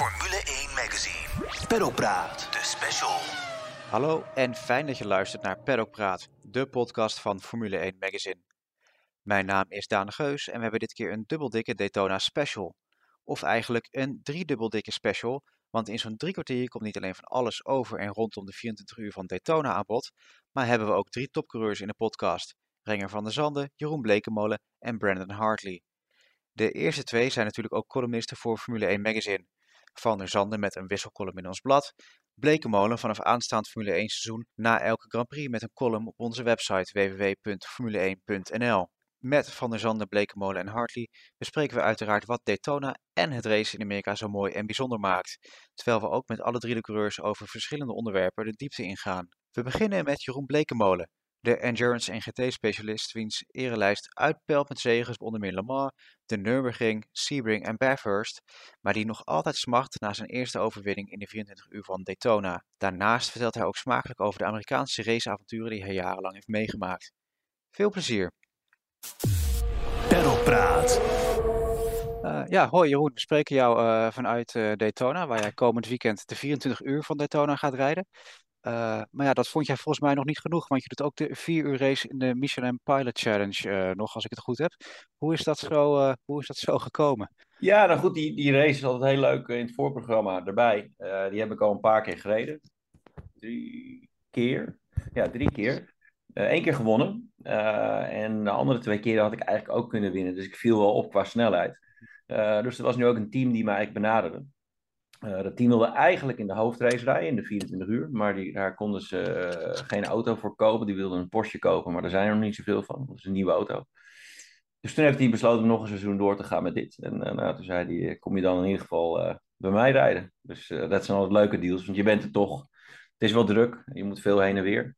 Formule 1 Magazine. Peddelpraat, de special. Hallo en fijn dat je luistert naar Paddock Praat, de podcast van Formule 1 Magazine. Mijn naam is Daan Geus en we hebben dit keer een dubbeldikke Daytona Special. Of eigenlijk een driedubbeldikke special, want in zo'n drie kwartier komt niet alleen van alles over en rondom de 24 uur van Daytona aan bod, maar hebben we ook drie topcoureurs in de podcast. Renger van der Zanden, Jeroen Blekemolen en Brandon Hartley. De eerste twee zijn natuurlijk ook columnisten voor Formule 1 Magazine. Van der Zanden met een wisselcolumn in ons blad. Blekemolen vanaf aanstaand Formule 1 seizoen na elke Grand Prix met een column op onze website www.formule1.nl. Met Van der Zanden, Blekemolen en Hartley bespreken we uiteraard wat Daytona en het race in Amerika zo mooi en bijzonder maakt. Terwijl we ook met alle drie de coureurs over verschillende onderwerpen de diepte ingaan. We beginnen met Jeroen Blekemolen, de endurance en GT-specialist wiens erelijst uitpelt met zegens onder meer Le Mans, de Nürburgring, Sebring en Bathurst, maar die nog altijd smacht na zijn eerste overwinning in de 24 uur van Daytona. Daarnaast vertelt hij ook smakelijk over de Amerikaanse raceavonturen die hij jarenlang heeft meegemaakt. Veel plezier! Peddelpraat. Uh, ja, hoi Jeroen, we spreken jou uh, vanuit uh, Daytona, waar jij komend weekend de 24 uur van Daytona gaat rijden. Maar ja, dat vond jij volgens mij nog niet genoeg, want je doet ook de 4 uur race in de Michelin Pilot Challenge nog, als ik het goed heb. Hoe is dat zo, hoe is dat zo gekomen? Ja, nou goed, die, die race is altijd heel leuk in het voorprogramma erbij. die heb ik al een paar keer gereden. Drie keer. Ja, drie keer. Eén keer gewonnen. en de andere twee keren had ik eigenlijk ook kunnen winnen. Dus ik viel wel op qua snelheid. Dus er was nu ook een team die mij eigenlijk benaderde. Uh, dat team wilde eigenlijk in de hoofdrace rijden in de 24 uur, maar die, daar konden ze uh, geen auto voor kopen. Die wilden een Porsche kopen, maar daar zijn er nog niet zoveel van. Dat is een nieuwe auto. Dus toen heeft hij besloten om nog een seizoen door te gaan met dit. En nou, toen zei hij, kom je dan in ieder geval bij mij rijden. Dus dat zijn altijd leuke deals, want je bent er toch. Het is wel druk, je moet veel heen en weer.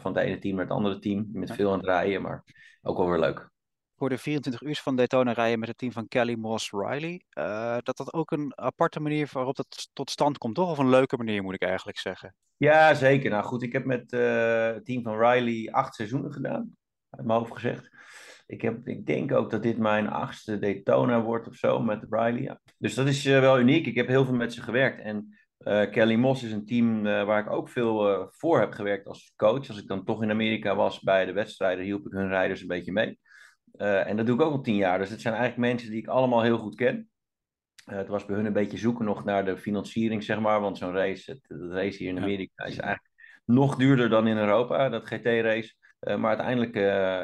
van het ene team naar het andere team. Je bent veel aan het rijden, maar ook wel weer leuk voor de 24 uur van Daytona rijden met het team van Kelly Moss Riley. Uh, dat dat ook een aparte manier waarop dat tot stand komt, toch? Of een leuke manier, moet ik eigenlijk zeggen. Ja, zeker. Nou goed, ik heb met uh, het team van Riley acht seizoenen gedaan. Uit mijn hoofd gezegd. Ik, heb, ik denk ook dat dit mijn achtste Daytona wordt of zo met Riley. Ja. Dus dat is uh, wel uniek. Ik heb heel veel met ze gewerkt. En Kelly Moss is een team waar ik ook veel voor heb gewerkt als coach. Als ik dan toch in Amerika was bij de wedstrijden, hielp ik hun rijders een beetje mee. Uh, en dat doe ik ook al tien jaar. Dus het zijn eigenlijk mensen die ik allemaal heel goed ken. Uh, het was bij hun een beetje zoeken nog naar de financiering, zeg maar. Want zo'n race, het, race hier in Amerika is eigenlijk nog duurder dan in Europa, dat GT-race. Uh, maar uiteindelijk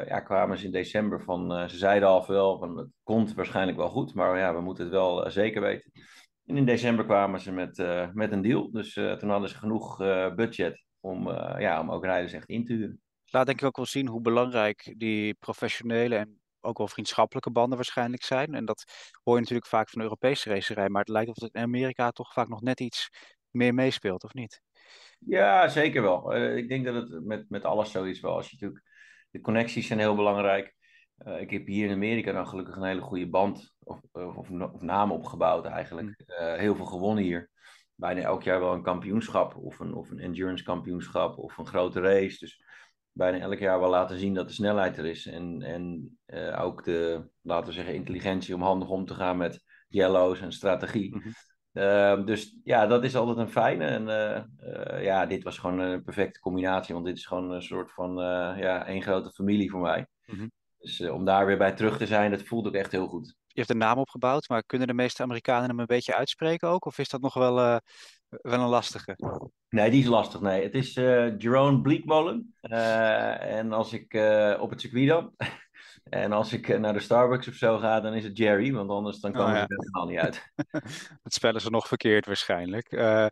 ja, kwamen ze in december van, ze zeiden al wel, van het komt waarschijnlijk wel goed, maar ja, we moeten het wel zeker weten. En in december kwamen ze met, met een deal. Dus toen hadden ze genoeg budget om, ja, om ook rijders echt in te huren. Laat denk ik ook wel zien hoe belangrijk die professionele en ook wel vriendschappelijke banden waarschijnlijk zijn. En dat hoor je natuurlijk vaak van de Europese racerij, maar het lijkt of het in Amerika toch vaak nog net iets meer meespeelt, of niet? Ja, zeker wel. Uh, ik denk dat het met, met alles zo is wel. Als je natuurlijk, de connecties zijn heel belangrijk. Uh, ik heb hier in Amerika dan gelukkig een hele goede band of, of, of naam opgebouwd eigenlijk. Uh, heel veel gewonnen hier. Bijna elk jaar wel een kampioenschap of een, of een endurance kampioenschap of een grote race. Dus bijna elk jaar wel laten zien dat de snelheid er is. En, en uh, ook de, laten we zeggen, intelligentie om handig om te gaan met yellows en strategie. Mm-hmm. Uh, dus ja, dat is altijd een fijne. En uh, ja, dit was gewoon een perfecte combinatie. Want dit is gewoon een soort van ja, één grote familie voor mij. Mm-hmm. Dus om daar weer bij terug te zijn, dat voelt ook echt heel goed. Je hebt een naam opgebouwd, maar kunnen de meeste Amerikanen hem een beetje uitspreken ook? Of is dat nog wel, wel een lastige? Nee, die is lastig. Nee, het is uh, Jerome Bleakmolen. Uh, en als ik uh, op het circuit dan. en als ik naar de Starbucks of zo ga, dan is het Jerry. Want anders dan komen oh, ja. er helemaal niet uit. dat spellen ze nog verkeerd waarschijnlijk. Ja.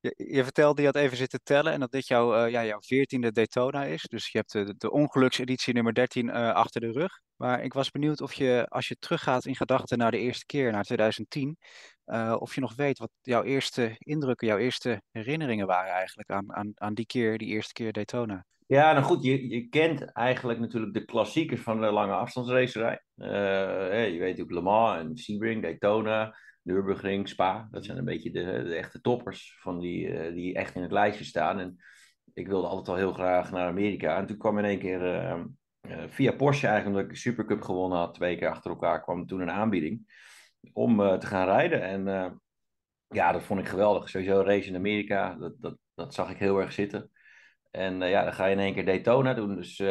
Je, je, vertelde, je had even zitten tellen en dat dit jouw, ja, jouw veertiende Daytona is. Dus je hebt de, de ongelukseditie nummer 13 achter de rug. Maar ik was benieuwd of je, als je teruggaat in gedachten naar de eerste keer, naar 2010, uh, of je nog weet wat jouw eerste indrukken, jouw eerste herinneringen waren eigenlijk aan, aan, aan die keer, die eerste keer Daytona. Ja, nou goed, je, je kent eigenlijk natuurlijk de klassiekers van de lange afstandsracerij. Uh, je weet natuurlijk Le Mans en Sebring, Daytona, Nürburgring, Spa. Dat zijn een beetje de, de echte toppers van die, uh, die echt in het lijstje staan. En ik wilde altijd al heel graag naar Amerika. En toen kwam in één keer uh, via Porsche eigenlijk, omdat ik de Supercup gewonnen had, twee keer achter elkaar, kwam toen een aanbieding om uh, te gaan rijden. En uh, ja, dat vond ik geweldig. Sowieso race in Amerika, dat, dat, dat zag ik heel erg zitten. En ja, dan ga je in één keer Daytona doen. Dus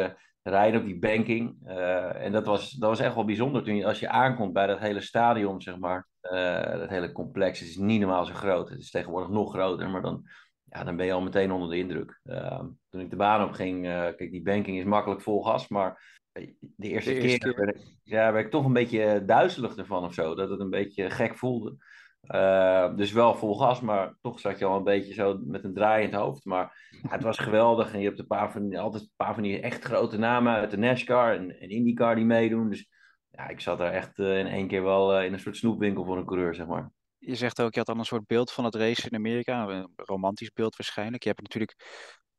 rijden op die banking. Uh, en dat was, dat was echt wel bijzonder. Toen je, als je aankomt bij dat hele stadion, zeg maar. Uh, dat hele complex. Het is niet normaal zo groot. Het is tegenwoordig nog groter. Maar dan, ja, dan ben je al meteen onder de indruk. Uh, toen ik de baan op ging. kijk, die banking is makkelijk vol gas. Maar de eerste, de eerste keer, keer. Werd, ik, ja, werd ik toch een beetje duizelig ervan of zo. Dat het een beetje gek voelde. Uh, dus wel vol gas, maar toch zat je al een beetje zo met een draai in het hoofd. Maar ja, het was geweldig. En je hebt een paar van, altijd een paar van die echt grote namen uit de NASCAR en, en IndyCar die meedoen. Dus ja, ik zat daar echt uh, in één keer wel uh, in een soort snoepwinkel voor een coureur, zeg maar. Je zegt ook, je had dan een soort beeld van het race in Amerika. Een romantisch beeld waarschijnlijk. Je hebt natuurlijk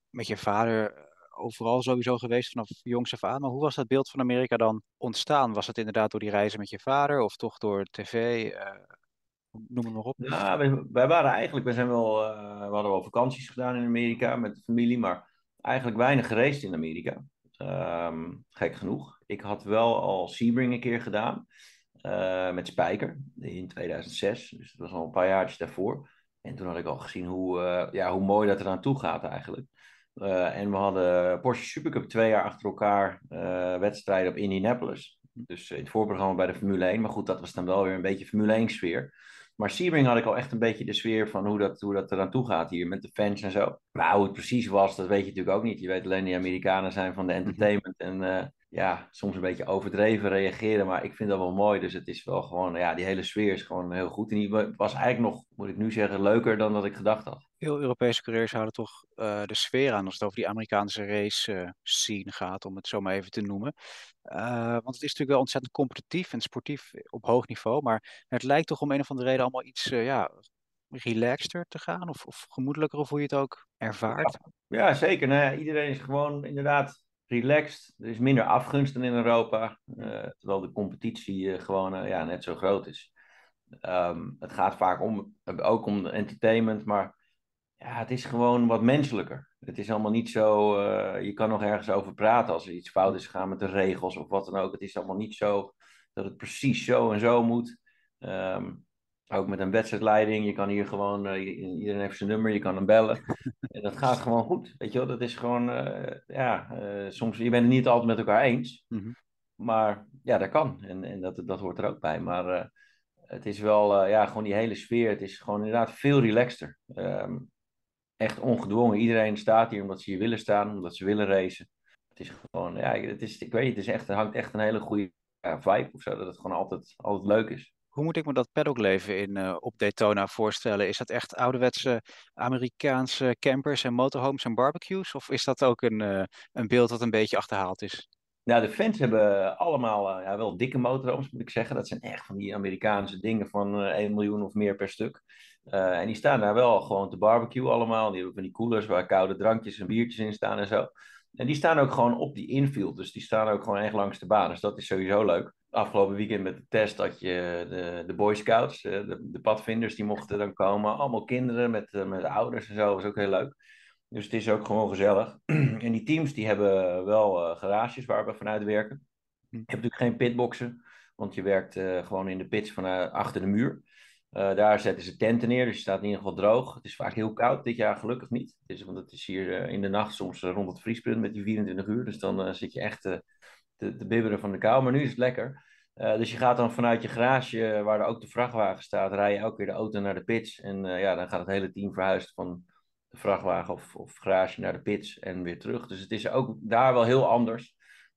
met je vader overal sowieso geweest vanaf jongs af aan. Maar hoe was dat beeld van Amerika dan ontstaan? Was het inderdaad door die reizen met je vader of toch door tv? Noem het maar op. Nou, wij, wij, waren eigenlijk, we zijn wel, uh, we hadden wel vakanties gedaan in Amerika met de familie, maar eigenlijk weinig gereisd in Amerika. Um, gek genoeg. Ik had wel al Sebring een keer gedaan uh, met Spijker in 2006, dus dat was al een paar jaartjes daarvoor. En toen had ik al gezien hoe, uh, ja, hoe mooi dat eraan toe gaat eigenlijk. en we hadden Porsche Supercup twee jaar achter elkaar wedstrijden op Indianapolis. Dus in het voorprogramma bij de Formule 1. Maar goed, dat was dan wel weer een beetje Formule 1 sfeer. Maar Sebring had ik al echt een beetje de sfeer van hoe dat, hoe dat eraan toe gaat hier met de fans en zo. Maar hoe het precies was, dat weet je natuurlijk ook niet. Je weet alleen die Amerikanen zijn van de mhm. entertainment en uh, ja, soms een beetje overdreven reageren. Maar ik vind dat wel mooi. Dus het is wel gewoon, ja, die hele sfeer is gewoon heel goed. En die was eigenlijk nog, moet ik nu zeggen, leuker dan dat ik gedacht had. Veel Europese coureurs houden toch uh, de sfeer aan als het over die Amerikaanse race uh, scene gaat, om het zo maar even te noemen. Uh, want het is natuurlijk wel ontzettend competitief en sportief op hoog niveau. Maar het lijkt toch om een of andere reden allemaal iets ja, relaxter te gaan? Of, of gemoedelijker, of hoe je het ook ervaart? Ja, zeker. Nou ja, iedereen is gewoon inderdaad relaxed. Er is minder afgunst dan in Europa. Uh, terwijl de competitie uh, gewoon uh, ja, net zo groot is. Um, het gaat vaak om, ook om entertainment, maar ja, het is gewoon wat menselijker. Het is allemaal niet zo, je kan nog ergens over praten als er iets fout is gegaan met de regels of wat dan ook. Het is allemaal niet zo dat het precies zo en zo moet. Um, ook met een wedstrijdleiding. Je kan hier gewoon, uh, iedereen heeft zijn nummer, je kan hem bellen. en dat gaat gewoon goed. Weet je wel, dat is gewoon, uh, ja, uh, soms, je bent het niet altijd met elkaar eens. Mm-hmm. Maar ja, dat kan. En, en dat, dat hoort er ook bij. Maar het is wel, ja, gewoon die hele sfeer. Het is gewoon inderdaad veel relaxter. Um, echt ongedwongen. Iedereen staat hier omdat ze hier willen staan, omdat ze willen racen. Het is gewoon, ja, het is, ik weet het, is echt, het hangt echt een hele goede vibe of zo. Dat het gewoon altijd, altijd leuk is. Hoe moet ik me dat paddockleven in, uh, op Daytona voorstellen? Is dat echt ouderwetse Amerikaanse campers en motorhomes en barbecues? Of is dat ook een, uh, een beeld dat een beetje achterhaald is? Nou, de fans hebben allemaal uh, ja, wel dikke motorhomes, moet ik zeggen. Dat zijn echt van die Amerikaanse dingen van 1 miljoen of meer per stuk. en die staan daar wel gewoon te barbecue allemaal. Die hebben van die coolers waar koude drankjes en biertjes in staan en zo. En die staan ook gewoon op die infield. Dus die staan ook gewoon echt langs de baan. Dus dat is sowieso leuk afgelopen weekend met de test dat je de, de Boy Scouts, eh, de, de padvinders, die mochten dan komen. Allemaal kinderen met, eh, met ouders en zo. Was ook heel leuk. Dus het is ook gewoon gezellig. en die teams die hebben wel uh, garages waar we vanuit werken. Hm. Je hebt natuurlijk geen pitboxen, want je werkt uh, gewoon in de pits van achter de muur. Uh, daar zetten ze tenten neer, dus je staat in ieder geval droog. Het is vaak heel koud, dit jaar gelukkig niet. Het is, want het is hier in de nacht soms rond het vriespunt met die 24 uur. Dus dan zit je echt te, te bibberen van de kou. Maar nu is het lekker. Uh, dus je gaat dan vanuit je garage, waar er ook de vrachtwagen staat, rij je elke keer de auto naar de pits. En uh, ja, dan gaat het hele team verhuisd van de vrachtwagen of, of garage naar de pits en weer terug. Dus het is ook daar wel heel anders.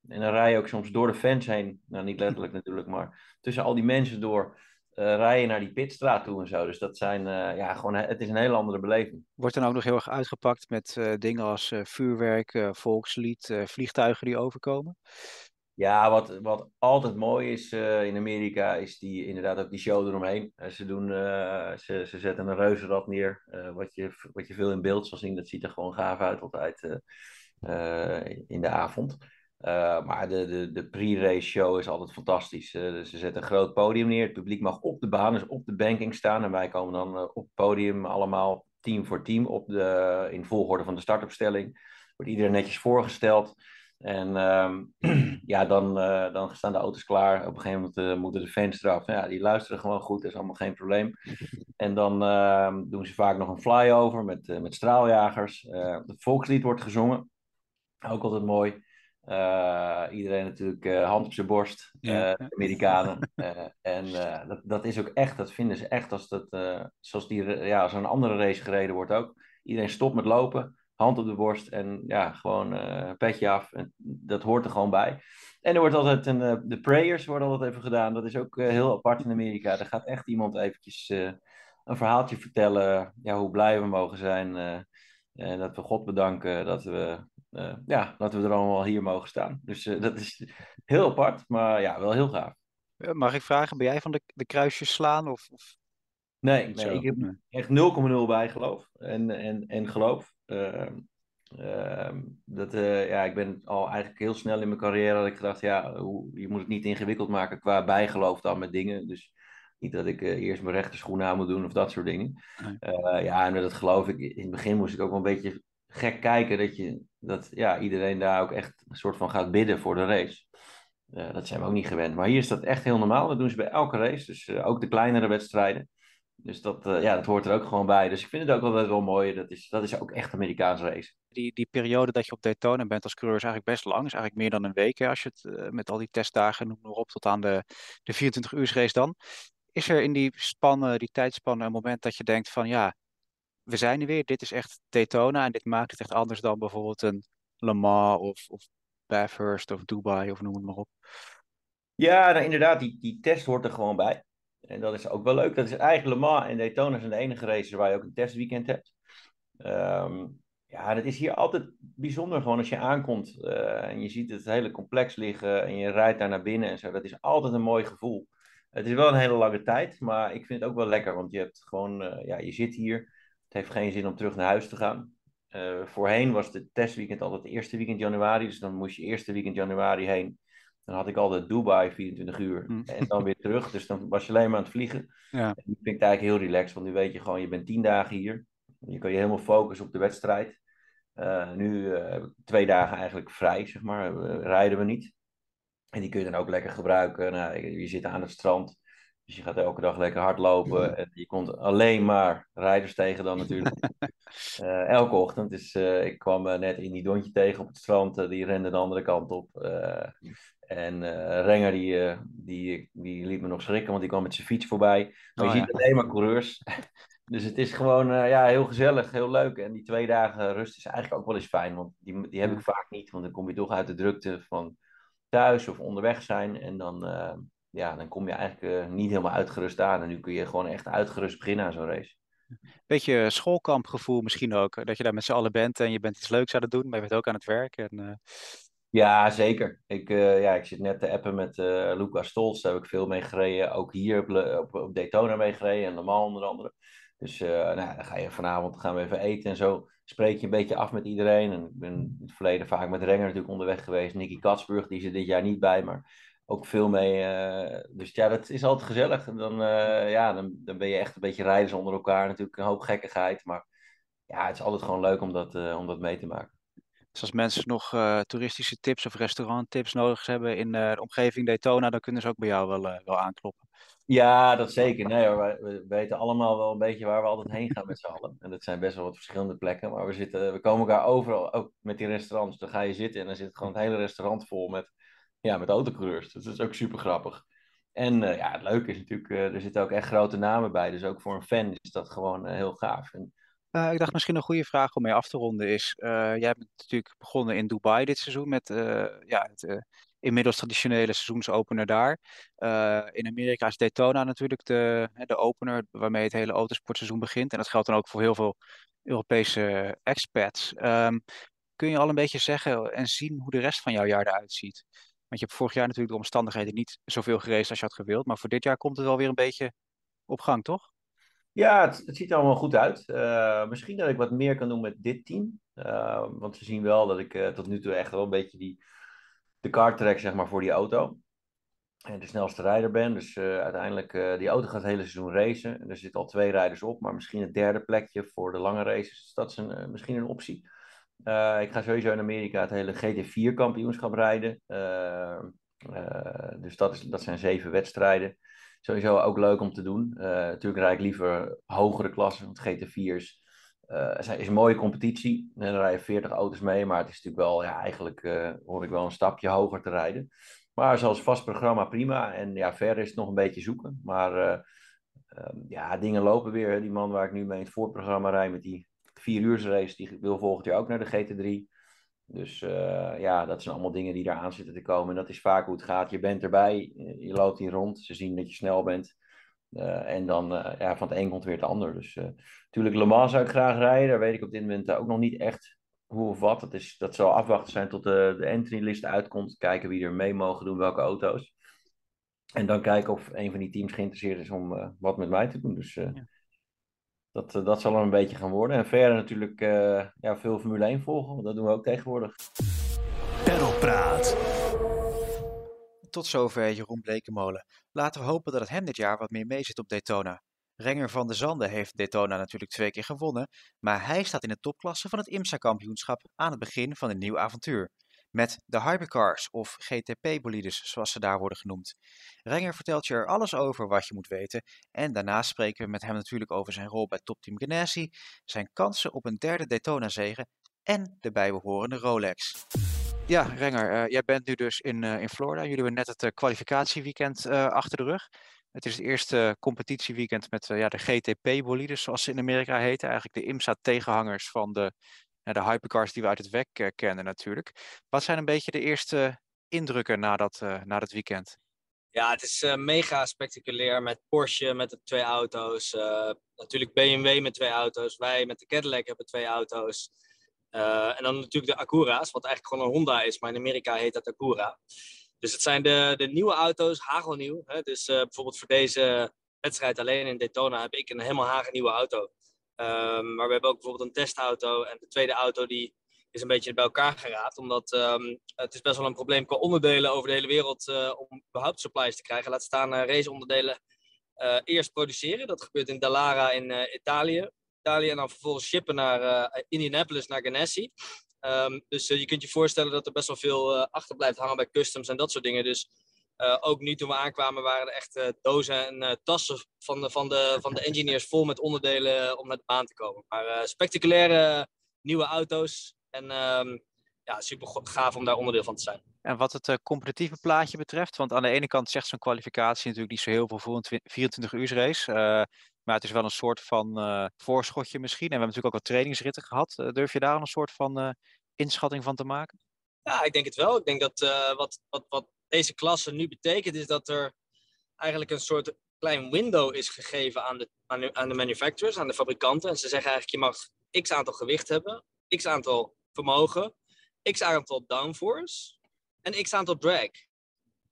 En dan rij je ook soms door de fans heen. Nou, niet letterlijk natuurlijk, maar tussen al die mensen door. Uh, rijden naar die pitstraat toe en zo. Dus dat zijn, ja, gewoon, het is een hele andere beleving. Wordt dan ook nog heel erg uitgepakt met dingen als vuurwerk, volkslied, vliegtuigen die overkomen? Ja, wat, wat altijd mooi is uh, in Amerika, is die, inderdaad ook die show eromheen. Uh, ze, doen, uh, ze, ze zetten een reuzenrad neer, wat, je, wat je veel in beeld zal zien. Dat ziet er gewoon gaaf uit altijd in de avond. maar de, de, de pre-race show is altijd fantastisch. ze zetten een groot podium neer. Het publiek mag op de baan, dus op de banking staan. En wij komen dan op het podium allemaal team voor team op de, in volgorde van de startopstelling. Wordt iedereen netjes voorgesteld. En ehm, ja, dan, uh, dan staan de auto's klaar. Op een gegeven moment uh, moeten de fans eraf. Ja, die luisteren gewoon goed, dat is allemaal geen probleem. En dan uh, doen ze vaak nog een flyover met, uh, met straaljagers. het volkslied wordt gezongen. Ook altijd mooi. iedereen natuurlijk hand op zijn borst, ja. de Amerikanen. en dat, dat is ook echt, dat vinden ze echt als, dat, zoals die, ja, als een andere race gereden wordt ook. Iedereen stopt met lopen hand op de borst en ja, gewoon uh, petje af. En dat hoort er gewoon bij. En er wordt altijd een, uh, de prayers worden altijd even gedaan. Dat is ook uh, heel apart in Amerika. Er gaat echt iemand eventjes een verhaaltje vertellen. Ja, hoe blij we mogen zijn. en dat we God bedanken dat we, ja, dat we er allemaal hier mogen staan. Dus dat is heel apart, maar ja, wel heel gaaf. Mag ik vragen, ben jij van de, de kruisjes slaan? Of, of... Nee, nee, ik heb echt 0,0 bijgeloof en, en, en geloof. Ehm, ehm, dat, uh, ja, ik ben al eigenlijk heel snel in mijn carrière dat ik gedacht, ja, hoe, je moet het niet ingewikkeld maken qua bijgeloof dan met dingen. Dus niet dat ik uh, eerst mijn rechterschoen aan moet doen of dat soort dingen. Uh, ja, en dat geloof ik, in het begin moest ik ook wel een beetje gek kijken dat, je, dat ja, iedereen daar ook echt een soort van gaat bidden voor de race. dat zijn we ook niet gewend. Maar hier is dat echt heel normaal. Dat doen ze bij elke race. Dus ook de kleinere wedstrijden. Dus dat, uh, ja, dat hoort er ook gewoon bij. Dus ik vind het ook altijd wel mooi. Dat is, dat is ook echt Amerikaanse race. Die, die periode dat je op Daytona bent als coureur is eigenlijk best lang. is eigenlijk meer dan een week. Hè, als je het uh, met al die testdagen noem maar op tot aan de, de 24 uur race dan. Is er in die spannen, die tijdspannen een moment dat je denkt van ja, we zijn er weer. Dit is echt Daytona en dit maakt het echt anders dan bijvoorbeeld een Le Mans of, of Bathurst of Dubai of noem het maar op. Ja, nou, inderdaad, die, die test hoort er gewoon bij. En dat is ook wel leuk. Dat is eigenlijk Le Mans en Daytona zijn de enige races waar je ook een testweekend hebt. Um, ja, dat is hier altijd bijzonder gewoon als je aankomt uh, en je ziet het hele complex liggen en je rijdt daar naar binnen en zo. Dat is altijd een mooi gevoel. Het is wel een hele lange tijd, maar ik vind het ook wel lekker, want je hebt gewoon, uh, ja, je zit hier. Het heeft geen zin om terug naar huis te gaan. Uh, voorheen was het testweekend altijd het eerste weekend januari, dus dan moest je eerste weekend januari heen. Dan had ik altijd Dubai 24 uur hm. en dan weer terug. Dus dan was je alleen maar aan het vliegen. Ja. En nu vind ik het eigenlijk heel relaxed, want nu weet je gewoon, je bent tien dagen hier. Je kan je helemaal focussen op de wedstrijd. Uh, nu uh, twee dagen eigenlijk vrij, zeg maar. rijden we niet. En die kun je dan ook lekker gebruiken. Nou, je zit aan het strand. Dus je gaat elke dag lekker hardlopen. En je komt alleen maar rijders tegen dan natuurlijk. uh, elke ochtend. Dus ik kwam net in die dontje tegen op het strand. die rende de andere kant op. En uh, Renger die, uh, die, die liet me nog schrikken, want die kwam met zijn fiets voorbij. Maar oh, je ziet alleen maar coureurs. dus het is gewoon uh, ja, heel gezellig, heel leuk. En die twee dagen rust is eigenlijk ook wel eens fijn, want die, die heb ik vaak niet. Want dan kom je toch uit de drukte van thuis of onderweg zijn. En dan, ja, dan kom je eigenlijk niet helemaal uitgerust aan. En nu kun je gewoon echt uitgerust beginnen aan zo'n race. Beetje schoolkampgevoel misschien ook. Dat je daar met z'n allen bent en je bent iets leuks aan het doen, maar je bent ook aan het werk. En, ja, zeker. Ik, uh, ja, ik zit net te appen met uh, Lucas Stolz. Daar heb ik veel mee gereden. Ook hier op, op, Daytona mee gereden en Mans onder andere. Dus uh, nou, dan ga je vanavond gaan we even eten en zo. Spreek je een beetje af met iedereen. En ik ben in het verleden vaak met Renger natuurlijk onderweg geweest. Nicky Katsburg, die zit dit jaar niet bij, maar ook veel mee. dus ja, dat is altijd gezellig. En dan, ja, dan, dan ben je echt een beetje rijders onder elkaar. Natuurlijk een hoop gekkigheid. Maar ja, het is altijd gewoon leuk om dat, om dat mee te maken. Dus als mensen nog uh, toeristische tips of restauranttips nodig hebben in uh, de omgeving Daytona, dan kunnen ze ook bij jou wel, uh, wel aankloppen. Ja, dat zeker. Nee, we, we, weten allemaal wel een beetje waar we altijd heen gaan met z'n allen. En dat zijn best wel wat verschillende plekken. Maar we, zitten, we komen elkaar overal, ook met die restaurants. Dan ga je zitten en dan zit gewoon het hele restaurant vol met, ja, met autocoureurs. Dus dat is ook super grappig. En ja, het leuke is natuurlijk, er zitten ook echt grote namen bij. Dus ook voor een fan is dat gewoon heel gaaf. En, uh, ik dacht misschien een goede vraag om mee af te ronden is. Uh, jij bent natuurlijk begonnen in Dubai dit seizoen met uh, ja, het inmiddels traditionele seizoensopener daar. in Amerika is Daytona natuurlijk de, de opener waarmee het hele autosportseizoen begint. En dat geldt dan ook voor heel veel Europese expats. Um, kun je al een beetje zeggen en zien hoe de rest van jouw jaar eruit ziet? Want je hebt vorig jaar natuurlijk de omstandigheden niet zoveel gereisd als je had gewild. Maar voor dit jaar komt het wel weer een beetje op gang, toch? Ja, het, het, ziet er allemaal goed uit. Uh, misschien dat ik wat meer kan doen met dit team. Uh, want we zien wel dat ik uh, tot nu toe echt wel een beetje die, de car trek zeg maar, voor die auto. En de snelste rijder ben. Dus uiteindelijk, die auto gaat het hele seizoen racen. En er zitten al twee rijders op. Maar misschien een derde plekje voor de lange races. Dus dat is misschien een optie. ik ga sowieso in Amerika het hele GT4-kampioenschap rijden. dus dat, is, dat zijn zeven wedstrijden. Sowieso ook leuk om te doen. natuurlijk rijd ik liever hogere klassen, want GT4's uh, is een mooie competitie. En rijden 40 auto's mee, maar het is natuurlijk wel, ja, eigenlijk uh, hoor ik wel een stapje hoger te rijden. Maar zoals vast programma prima. En ja, verder is het nog een beetje zoeken. Maar uh, ja, dingen lopen weer. Die man waar ik nu mee in het voorprogramma rijd met die vier uur race, die wil volgend jaar ook naar de GT3. Dus ja, dat zijn allemaal dingen die daar aan zitten te komen. En dat is vaak hoe het gaat. Je bent erbij, je loopt hier rond, ze zien dat je snel bent. Uh, en dan ja, van het een komt weer het ander. Dus natuurlijk, Le Mans zou ik graag rijden. Daar weet ik op dit moment ook nog niet echt hoe of wat. Dat, is, dat zal afwachten zijn tot de, de entry-list uitkomt. Kijken wie er mee mogen doen, welke auto's. En dan kijken of een van die teams geïnteresseerd is om wat met mij te doen. Dus ja. Dat, dat zal er een beetje gaan worden. En verder natuurlijk ja, veel Formule 1 volgen. Dat doen we ook tegenwoordig. Perlpraat. Tot zover Jeroen Blekemolen. Laten we hopen dat het hem dit jaar wat meer meezit op Daytona. Renger van de Zande heeft Daytona natuurlijk twee keer gewonnen, maar hij staat in de topklasse van het IMSA-kampioenschap aan het begin van een nieuw avontuur. Met de Hypercars of GTP-bolides, zoals ze daar worden genoemd. Renger vertelt je er alles over wat je moet weten. En daarna spreken we met hem natuurlijk over zijn rol bij Topteam Ganassi, zijn kansen op een derde Daytona-zege en de bijbehorende Rolex. Ja, Renger, uh, jij bent nu dus in, uh, in Florida. Jullie hebben net het uh, kwalificatieweekend achter de rug. Het is het eerste competitieweekend met ja, de GTP-bolides, zoals ze in Amerika heten. Eigenlijk de IMSA-tegenhangers van de, de hypercars die we uit het WEC kennen natuurlijk. Wat zijn een beetje de eerste indrukken na dat, na dat weekend? Ja, het is mega spectaculair met Porsche, met de twee auto's. natuurlijk BMW met twee auto's. Wij met de Cadillac hebben twee auto's. En dan natuurlijk de Acura's, wat eigenlijk gewoon een Honda is, maar in Amerika heet dat Acura. Dus het zijn de, de nieuwe auto's, hagelnieuw. Hè? Dus bijvoorbeeld voor deze wedstrijd alleen in Daytona heb ik een helemaal hagelnieuwe auto. Um, maar we hebben ook bijvoorbeeld een testauto. En de tweede auto die is een beetje bij elkaar geraapt. Omdat um, het is best wel een probleem qua onderdelen over de hele wereld uh, om überhaupt supplies te krijgen. Laat staan raceonderdelen eerst produceren. Dat gebeurt in Dallara in Italië. Italië en dan vervolgens shippen naar uh, Indianapolis, naar Ganassi. Um, dus uh, je kunt je voorstellen dat er best wel veel uh, achter blijft hangen bij customs en dat soort dingen. Dus ook nu toen we aankwamen waren er echt dozen en tassen van de, van, de, van de engineers vol met onderdelen om naar de baan te komen. Maar spectaculaire nieuwe auto's en um, ja, super gaaf om daar onderdeel van te zijn. En wat het competitieve plaatje betreft, want aan de ene kant zegt zo'n kwalificatie natuurlijk niet zo heel veel voor een 24 uur race. Maar het is wel een soort van voorschotje misschien. En we hebben natuurlijk ook wat trainingsritten gehad. Durf je daar een soort van inschatting van te maken? Ja, ik denk het wel. Ik denk dat wat, wat, wat deze klasse nu betekent, is dat er eigenlijk een soort klein window is gegeven aan de, aan, aan de manufacturers, aan de fabrikanten. En ze zeggen eigenlijk, je mag x aantal gewicht hebben, x aantal vermogen, x aantal downforce en x aantal drag.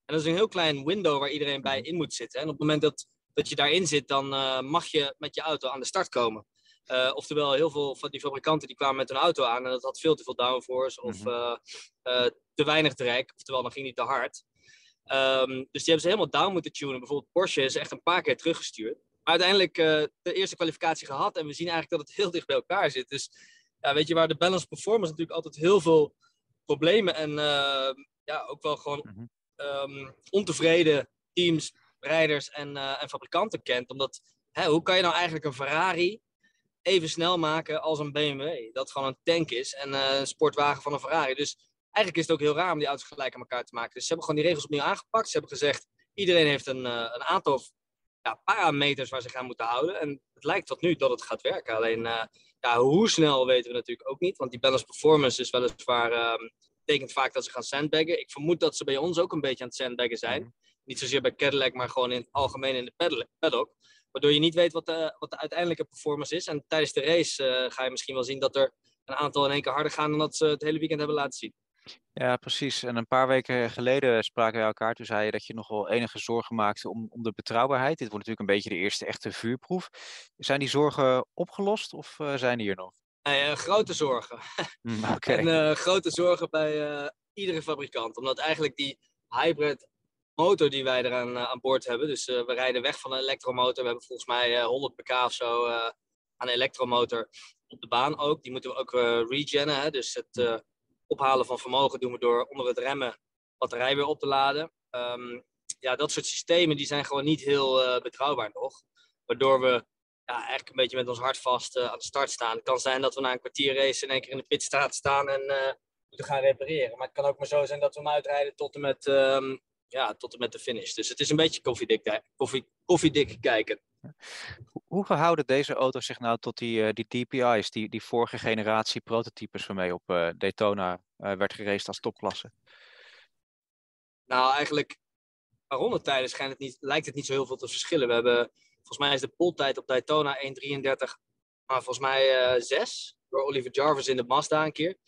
En dat is een heel klein window waar iedereen bij in moet zitten. En op het moment dat dat je daarin zit, dan uh, mag je met je auto aan de start komen. Uh, oftewel, heel veel van die fabrikanten die kwamen met een auto aan en dat had veel te veel downforce of uh, te weinig drag, oftewel dan ging niet te hard. Um, dus die hebben ze helemaal down moeten tunen. Bijvoorbeeld Porsche is echt een paar keer teruggestuurd. Maar uiteindelijk de eerste kwalificatie gehad en we zien eigenlijk dat het heel dicht bij elkaar zit. Dus ja, weet je, waar de balance performance natuurlijk altijd heel veel problemen en ja, ook wel gewoon mm um, ontevreden teams rijders en, uh, en fabrikanten kent. Omdat, hè, hoe kan je nou eigenlijk een Ferrari even snel maken als een BMW? Dat gewoon een tank is en uh, een sportwagen van een Ferrari. Dus eigenlijk is het ook heel raar om die auto's gelijk aan elkaar te maken. Dus ze hebben gewoon die regels opnieuw aangepakt. Ze hebben gezegd, iedereen heeft een, uh, een aantal ja, parameters waar ze gaan moeten houden. En het lijkt tot nu dat het gaat werken. Alleen, ja, hoe snel weten we natuurlijk ook niet. Want die balance performance is weliswaar... Uh, betekent vaak dat ze gaan sandbaggen. Ik vermoed dat ze bij ons ook een beetje aan het sandbaggen zijn. Mhm. Niet zozeer bij Cadillac, maar gewoon in het algemeen in de paddock. Waardoor je niet weet wat de, wat de uiteindelijke performance is. En tijdens de race uh, ga je misschien wel zien dat er een aantal in één keer harder gaan dan dat ze het hele weekend hebben laten zien. Ja, precies. En een paar weken geleden spraken we elkaar. Toen zei je dat je nog wel enige zorgen maakte om, om de betrouwbaarheid. Dit wordt natuurlijk een beetje de eerste echte vuurproef. Zijn die zorgen opgelost of uh, zijn die hier nog? Nee, uh, grote zorgen. Mm, okay. en grote zorgen bij iedere fabrikant. Omdat eigenlijk die hybrid motor die wij eraan aan boord hebben. Dus we rijden weg van een elektromotor. We hebben volgens mij uh, 100 pk of zo aan een elektromotor. op de baan ook. Die moeten we ook regennen. Hè? Dus het uh, ophalen van vermogen doen we door onder het remmen batterij weer op te laden. Um, ja, dat soort systemen die zijn gewoon niet heel uh, betrouwbaar nog. Waardoor we ja, eigenlijk een beetje met ons hart vast aan de start staan. Het kan zijn dat we na een kwartier race in één keer in de pitstraat staan en moeten gaan repareren. Maar het kan ook maar zo zijn dat we hem uitrijden tot en met, um, ja, tot en met de finish. Dus het is een beetje koffiedik, koffie, koffiedik kijken. Hoe verhouden deze auto's zich nou tot die, uh, die DPI's, die, die vorige generatie prototypes waarmee op uh, Daytona uh, werd geraced als topklasse? Nou, eigenlijk qua rondetijden het niet, lijkt het niet zo heel veel te verschillen. We hebben, volgens mij is de poltijd op Daytona 1.33, maar volgens mij 6 door Oliver Jarvis in de Mazda een keer.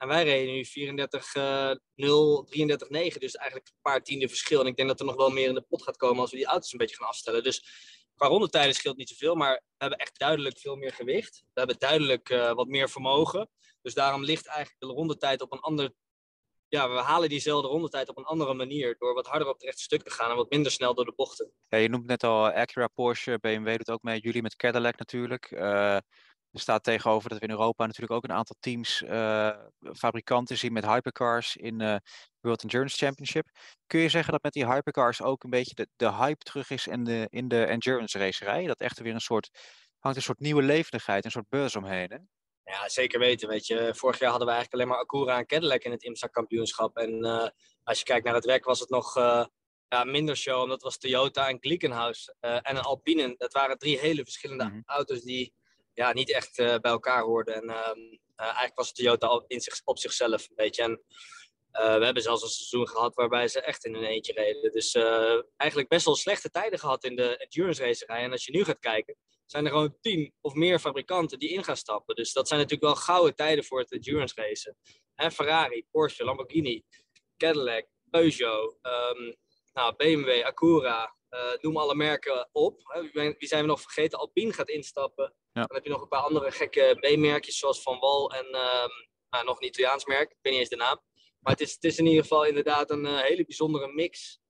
En wij reden nu 34 uh, 0, 33 9, dus eigenlijk een paar tiende verschil. En ik denk dat er nog wel meer in de pot gaat komen als we die auto's een beetje gaan afstellen. Dus qua rondetijden scheelt niet zoveel, maar we hebben echt duidelijk veel meer gewicht. We hebben duidelijk uh, wat meer vermogen. Dus daarom ligt eigenlijk de rondetijd op een ander... Ja, we halen diezelfde rondetijd op een andere manier. Door wat harder op het rechte stuk te gaan en wat minder snel door de bochten. Ja, je noemt net al Acura, Porsche, BMW doet ook mee. Jullie met Cadillac natuurlijk. Uh, er staat tegenover dat we in Europa natuurlijk ook een aantal teams, uh, fabrikanten zien met hypercars in uh, World Endurance Championship. Kun je zeggen dat met die hypercars ook een beetje de, de hype terug is in de, in de endurance racerij? Dat echt weer een soort, hangt een soort nieuwe levendigheid, een soort buzz omheen, hè? Ja, zeker weten. Weet je, vorig jaar hadden we eigenlijk alleen maar Acura en Cadillac in het IMSA kampioenschap. En uh, als je kijkt naar het werk was het nog ja, minder show, omdat het was Toyota en Glickenhaus en een Alpine. Dat waren drie hele verschillende mm -hmm. auto's die ja, niet echt uh, bij elkaar hoorden. En uh, eigenlijk was Toyota al in op zichzelf een beetje. En uh, we hebben zelfs een seizoen gehad waarbij ze echt in een eentje reden. Dus eigenlijk best wel slechte tijden gehad in de endurance racerij. En als je nu gaat kijken, zijn er gewoon tien of meer fabrikanten die in gaan stappen. Dus dat zijn natuurlijk wel gouden tijden voor het endurance racen. En Ferrari, Porsche, Lamborghini, Cadillac, Peugeot, um, nou, BMW, Acura, noem alle merken op. Wie zijn we nog vergeten? Alpine gaat instappen. Ja. Dan heb je nog een paar andere gekke B-merkjes, zoals Van Wal en um, nou, nog een Italiaans merk. Ik weet niet eens de naam. Maar het is, het is in ieder geval inderdaad een uh, hele bijzondere mix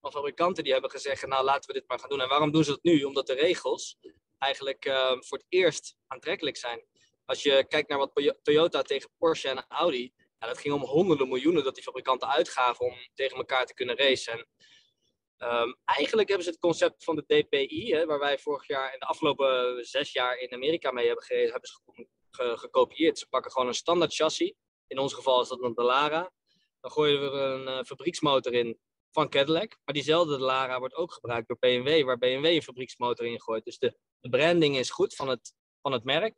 van fabrikanten die hebben gezegd, nou laten we dit maar gaan doen. En waarom doen ze dat nu? Omdat de regels eigenlijk uh, voor het eerst aantrekkelijk zijn. Als je kijkt naar wat Toyota tegen Porsche en Audi, ja, dat ging om honderden miljoenen dat die fabrikanten uitgaven om tegen elkaar te kunnen racen. En Um, eigenlijk hebben ze het concept van de DPI, hè, waar wij vorig jaar en de afgelopen zes jaar in Amerika mee hebben gereden, hebben ze ge ge gekopieerd. Ze pakken gewoon een standaard chassis. In ons geval is dat een Delara. Dan gooien we er een uh, fabrieksmotor in van Cadillac. Maar diezelfde Delara wordt ook gebruikt door BMW, waar BMW een fabrieksmotor in gooit. Dus de, de branding is goed van het, van het merk.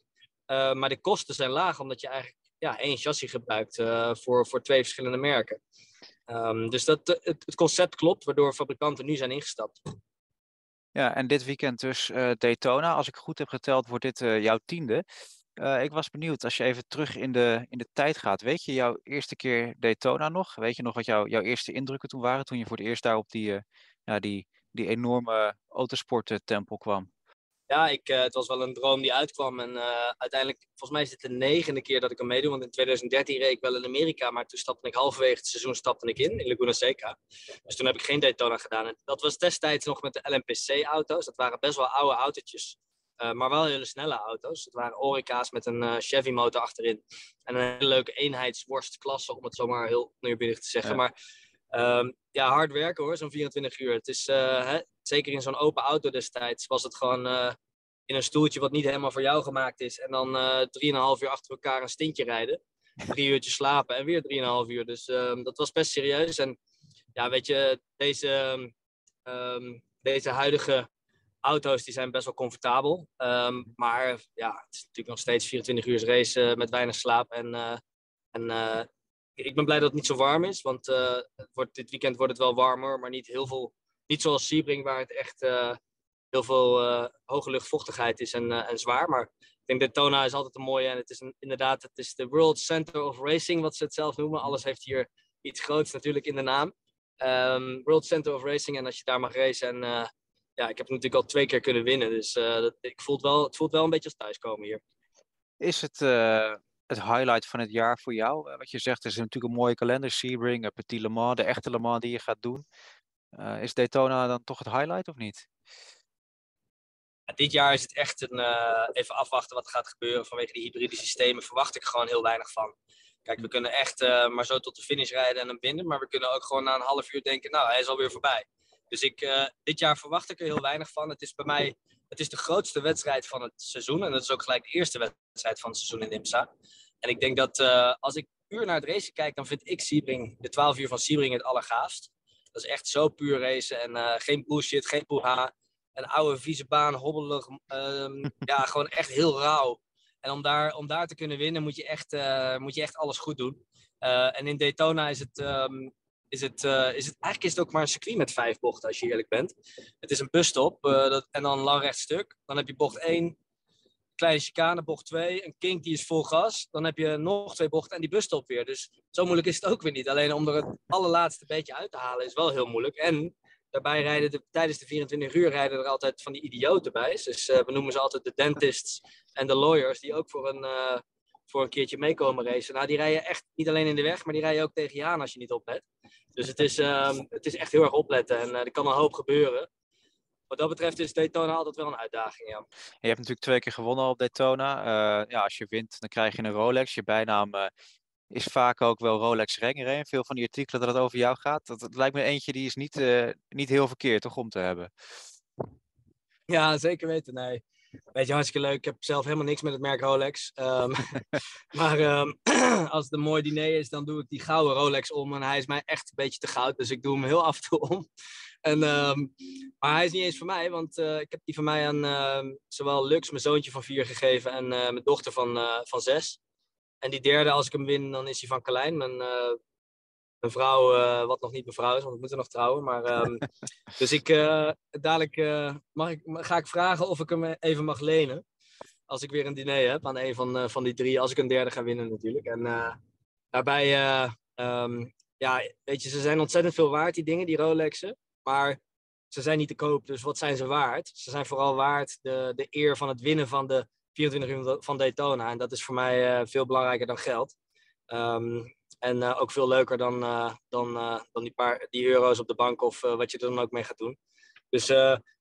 Uh, maar de kosten zijn laag, omdat je eigenlijk ja, één chassis gebruikt uh, voor, voor twee verschillende merken. Um, dus dat, het, het, concept klopt, waardoor fabrikanten nu zijn ingestapt. Ja, en dit weekend dus uh, Daytona. Als ik goed heb geteld, wordt dit uh, jouw tiende. Ik was benieuwd, als je even terug in de, in de tijd gaat, weet je jouw eerste keer Daytona nog? Weet je nog wat jou, jouw eerste indrukken toen waren, toen je voor het eerst daar op die, ja, die, die enorme autosporttempel kwam? Ja, ik, uh, het was wel een droom die uitkwam. En uh, uiteindelijk, volgens mij is het de negende keer dat ik hem meedoe. Want in 2013 reed ik wel in Amerika, maar toen stapte ik halverwege het seizoen stapte ik in, in Laguna Seca. Dus toen heb ik geen Daytona gedaan. En dat was destijds nog met de LMPC-auto's. Dat waren best wel oude autootjes. Uh, maar wel hele snelle auto's. Het waren Orica's met een Chevy-motor achterin. En een hele leuke eenheidsworstklasse, om het zomaar heel neerbiedig te zeggen. Ja. Maar um, ja, hard werken hoor, zo'n 24 uur. Het is, hè, zeker in zo'n open auto destijds, was het gewoon uh, in een stoeltje wat niet helemaal voor jou gemaakt is. En dan uh, 3,5 uur achter elkaar een stintje rijden. Drie uurtjes slapen en weer 3,5 uur. Dus um, dat was best serieus. En ja, weet je, deze, um, deze huidige auto's die zijn best wel comfortabel. Um, maar ja, het is natuurlijk nog steeds 24 uur race uh, met weinig slaap. En, uh, en uh, ik ben blij dat het niet zo warm is. Want het wordt, dit weekend wordt het wel warmer, maar niet heel veel niet zoals Sebring, waar het echt uh, heel veel uh, hoge luchtvochtigheid is en, uh, en zwaar. Maar ik denk Daytona is altijd een mooie. En het is een, inderdaad, het is de World Center of Racing, wat ze het zelf noemen. Alles heeft hier iets groots natuurlijk in de naam. Um, World Center of Racing. En als je daar mag racen. En ja, ik heb natuurlijk al twee keer kunnen winnen. Dus dat, ik voelt wel, het voelt wel een beetje als thuiskomen hier. Is het het highlight van het jaar voor jou? wat je zegt, is natuurlijk een mooie kalender. Sebring, Petit Le Mans, de echte Le Mans die je gaat doen. Uh, is Daytona dan toch het highlight of niet? dit jaar is het echt een, even afwachten wat er gaat gebeuren. Vanwege die hybride systemen verwacht ik gewoon heel weinig van. Kijk, we kunnen echt maar zo tot de finish rijden en hem winnen. Maar we kunnen ook gewoon na een half uur denken, nou, hij is alweer voorbij. Dus ik, dit jaar verwacht ik er heel weinig van. Het is bij mij het is de grootste wedstrijd van het seizoen. En dat is ook gelijk de eerste wedstrijd van het seizoen in IMSA. En ik denk dat als ik puur naar het racen kijk, dan vind ik Sebring, de 12 uur van Sebring, het allergaafst. Dat is echt zo puur racen en uh, geen bullshit, geen poeha. Een oude vieze baan, hobbelig. Um, ja, gewoon echt heel rauw. En om daar, om daar te kunnen winnen moet je echt, uh, moet je echt alles goed doen. en in Daytona is het, um, is het, is het, eigenlijk is het ook maar een circuit met vijf bochten, als je eerlijk bent. Het is een busstop dat, en dan een lang rechtstuk. Dan heb je bocht 1, kleine chicane, bocht 2, een kink die is vol gas. Dan heb je nog twee bochten en die busstop weer. Dus zo moeilijk is het ook weer niet. Alleen om er het allerlaatste beetje uit te halen is wel heel moeilijk. En daarbij rijden de, tijdens de 24 uur rijden er altijd van die idioten bij. Dus uh, we noemen ze altijd de dentists en de lawyers, die ook voor een voor een keertje meekomen racen. Nou, die rijden echt niet alleen in de weg, maar die rijden ook tegen je aan als je niet oplet. Dus het is, um, het is echt heel erg opletten en uh, er kan een hoop gebeuren. Wat dat betreft is Daytona altijd wel een uitdaging, ja. Je hebt natuurlijk twee keer gewonnen op Daytona. Uh, ja, als je wint, dan krijg je een Rolex. Je bijnaam uh, is vaak ook wel Rolex Renger. Veel van die artikelen dat het over jou gaat. Dat, dat lijkt me eentje die is niet, niet heel verkeerd, toch, om te hebben. Ja, zeker weten, nee. Weet je, hartstikke leuk. Ik heb zelf helemaal niks met het merk Rolex. Um, maar um, als het een mooi diner is, dan doe ik die gouden Rolex om. En hij is mij echt een beetje te goud, dus ik doe hem heel af en toe om. En, um, maar hij is niet eens voor mij, want uh, ik heb die van mij aan zowel Lux, mijn zoontje van vier, gegeven. En uh, mijn dochter van, uh, van zes. En die derde, als ik hem win, dan is hij van Carlijn, mijn, een vrouw, wat nog niet mevrouw is, want we moeten nog trouwen. Maar, um, dus ik, dadelijk mag ik, ga ik vragen of ik hem even mag lenen. Als ik weer een diner heb aan een van, van die drie. Als ik een derde ga winnen natuurlijk. En daarbij, um, ja, weet je, ze zijn ontzettend veel waard, die dingen, die Rolexen. Maar ze zijn niet te koop, dus wat zijn ze waard? Ze zijn vooral waard de, de eer van het winnen van de 24 uur van Daytona. En dat is voor mij veel belangrijker dan geld. Um, en uh, ook veel leuker dan, uh, dan, dan die paar die euro's op de bank of wat je er dan ook mee gaat doen. Dus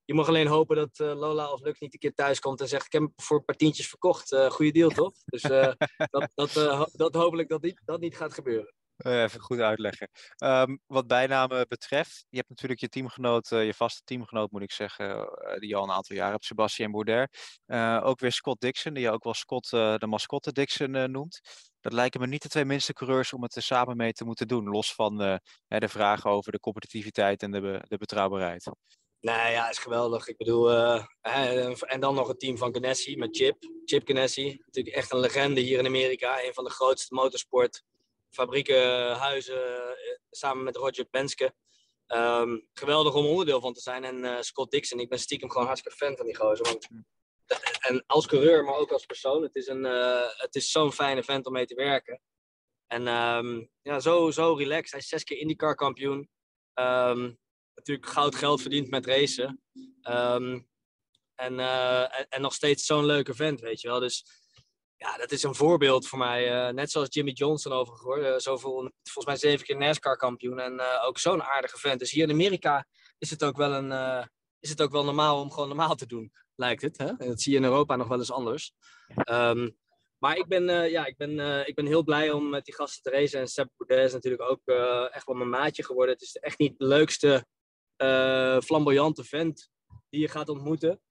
je mag alleen hopen dat Lola of Lux niet een keer thuis komt en zegt: Ik heb voor een paar tientjes verkocht. goede deal toch? Dus dat, dat, dat hopelijk dat niet, dat niet gaat gebeuren. Even goed uitleggen. Um, wat bijnamen betreft, je hebt natuurlijk je teamgenoot, je vaste teamgenoot moet ik zeggen, die je al een aantal jaar hebt, Sebastien Bouder. ook weer Scott Dixon, die je ook wel Scott de mascotte Dixon noemt dat lijken me niet de twee minste coureurs om het er samen mee te moeten doen. Los van uh, de vragen over de competitiviteit en de, de betrouwbaarheid. Nee, ja, is geweldig. Ik bedoel, en dan nog het team van Ganassi met Chip. Chip Ganassi, natuurlijk echt een legende hier in Amerika. Een van de grootste motorsportfabrieken, huizen, uh, samen met Roger Penske. Um, geweldig om onderdeel van te zijn. En uh, Scott Dixon, ik ben stiekem gewoon hartstikke fan van die gozer. Want en als coureur, maar ook als persoon. Het is, een, uh, het is zo'n fijne vent om mee te werken. En um, ja, zo, zo relaxed. Hij is zes keer IndyCar kampioen. Um, natuurlijk goud geld verdiend met racen. En, uh, en, en, nog steeds zo'n leuke vent, weet je wel. Dus ja, dat is een voorbeeld voor mij. Uh, net zoals Jimmy Johnson overigens. zoveel, volgens mij zeven keer NASCAR kampioen. En ook zo'n aardige vent. Dus hier in Amerika is het ook wel een is het ook wel normaal om gewoon normaal te doen lijkt het. Hè? En dat zie je in Europa nog wel eens anders. Um, maar ik ben, ja, ik, ben, ik ben heel blij om met die gasten te racen. En Sepp Boudet is natuurlijk ook echt wel mijn maatje geworden. Het is echt niet de leukste flamboyante vent die je gaat ontmoeten.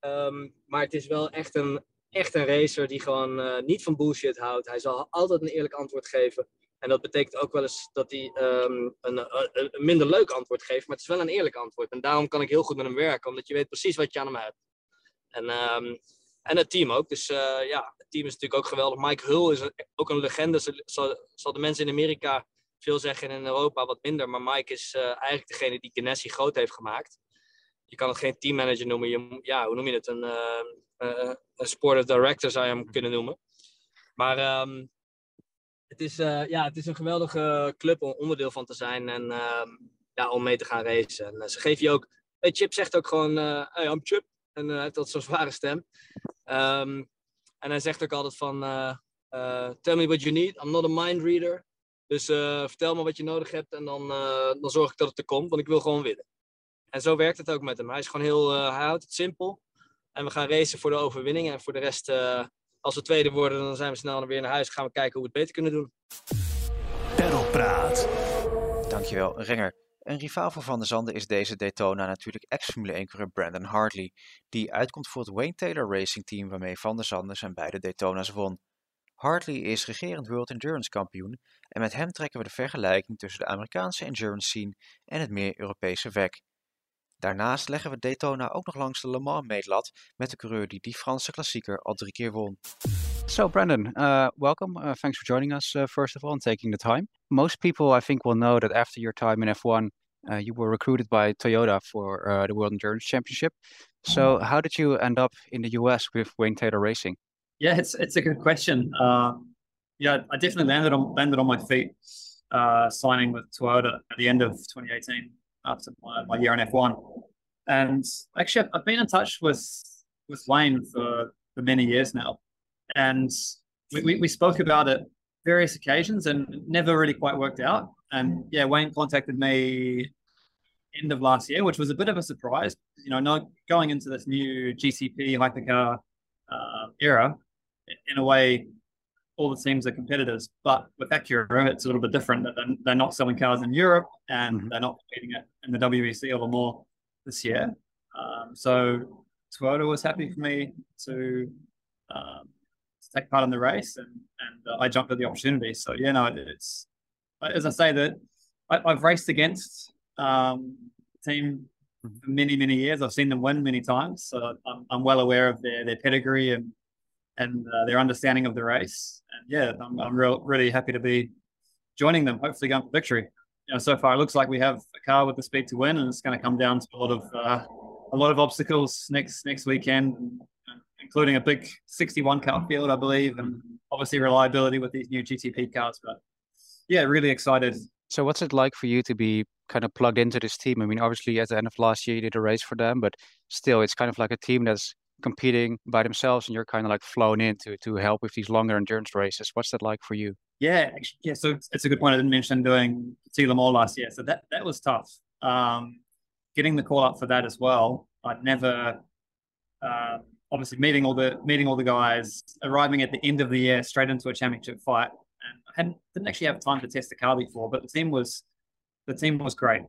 Um, maar het is wel echt een, echt een racer die gewoon niet van bullshit houdt. Hij zal altijd een eerlijk antwoord geven. En dat betekent ook wel eens dat hij um, een, een, een, minder leuk antwoord geeft. Maar het is wel een eerlijk antwoord. En daarom kan ik heel goed met hem werken. Omdat je weet precies wat je aan hem hebt. En, um, en het team ook. Dus uh, ja, het team is natuurlijk ook geweldig. Mike Hull is ook een legende. Zal, zal de mensen in Amerika veel zeggen en in Europa wat minder. Maar Mike is eigenlijk degene die Ganassi groot heeft gemaakt. Je kan het geen teammanager noemen. Je, ja, hoe noem je het? Een, uh, een sportive director zou je hem kunnen noemen. Maar um, het, is, ja, het is een geweldige club om onderdeel van te zijn. En um, ja, om mee te gaan racen. En ze geven je ook... Chip zegt ook gewoon... hey, I'm Chip. En hij heeft dat zo'n zware stem. Um, en hij zegt ook altijd van... Uh, uh, tell me what you need. I'm not a mind reader. Dus vertel me wat je nodig hebt en dan, dan zorg ik dat het er komt. Want ik wil gewoon winnen. En zo werkt het ook met hem. Hij is gewoon heel... hij houdt het simpel. En we gaan racen voor de overwinning. En voor de rest, als we tweede worden, dan zijn we snel weer naar huis. Gaan we kijken hoe we het beter kunnen doen. Perlpraat. Dankjewel, Renger. Een rivaal van Van der Zanden is deze Daytona natuurlijk ex-Formule 1-coureur Brandon Hartley, die uitkomt voor het Wayne Taylor Racing Team waarmee Van der Zanden zijn beide Daytona's won. Hartley is regerend World Endurance kampioen en met hem trekken we de vergelijking tussen de Amerikaanse endurance scene en het meer Europese WEC. Daarnaast leggen we Daytona ook nog langs de Le Mans meetlat met de coureur die die Franse klassieker al drie keer won. So, Brandon, uh, welcome. Uh, thanks for joining us, uh, first of all, and taking the time. Most people, I think, will know that after your time in F1, uh, you were recruited by Toyota for uh, the World Endurance Championship. So, how did you end up in the US with Wayne Taylor Racing? Yeah, it's it's a good question. Uh, yeah, I definitely landed on landed on my feet signing with Toyota at the end of 2018 after my, my year in F1. And actually, I've been in touch with with Wayne for, for many years now and we, we, we spoke about it various occasions and never really quite worked out. And yeah, Wayne contacted me end of last year, which was a bit of a surprise. You know, not going into this new GCP hypercar uh, era, in a way, all the teams are competitors. But with Acura, it's a little bit different. They're, they're not selling cars in Europe and mm-hmm. they're not competing it in the WEC a more this year. Um, so Toyota was happy for me to um, take part in the race, and and uh, I jumped at the opportunity. So yeah, no, it's as I say that I, have raced against um, the team for many many years. I've seen them win many times, so I'm, I'm well aware of their their pedigree and and uh, their understanding of the race. And yeah, I'm I'm real really happy to be joining them. Hopefully, going for victory. You know, so far it looks like we have a car with the speed to win, and it's going to come down to a lot of uh, a lot of obstacles next next weekend. Including a big 61 car field, I believe, and obviously reliability with these new GTP cars. But yeah, really excited. So, what's it like for you to be kind of plugged into this team? I mean, obviously, at the end of last year, you did a race for them, but still, it's kind of like a team that's competing by themselves, and you're kind of like flown in to, to help with these longer endurance races. What's that like for you? Yeah, yeah. So it's a good point. I didn't mention doing T Le Mans last year, so that that was tough. Um, getting the call up for that as well. I'd never um, obviously meeting all the meeting all the guys, arriving at the end of the year straight into a championship fight, and I hadn't didn't actually have time to test the car before, but the team was the team was great.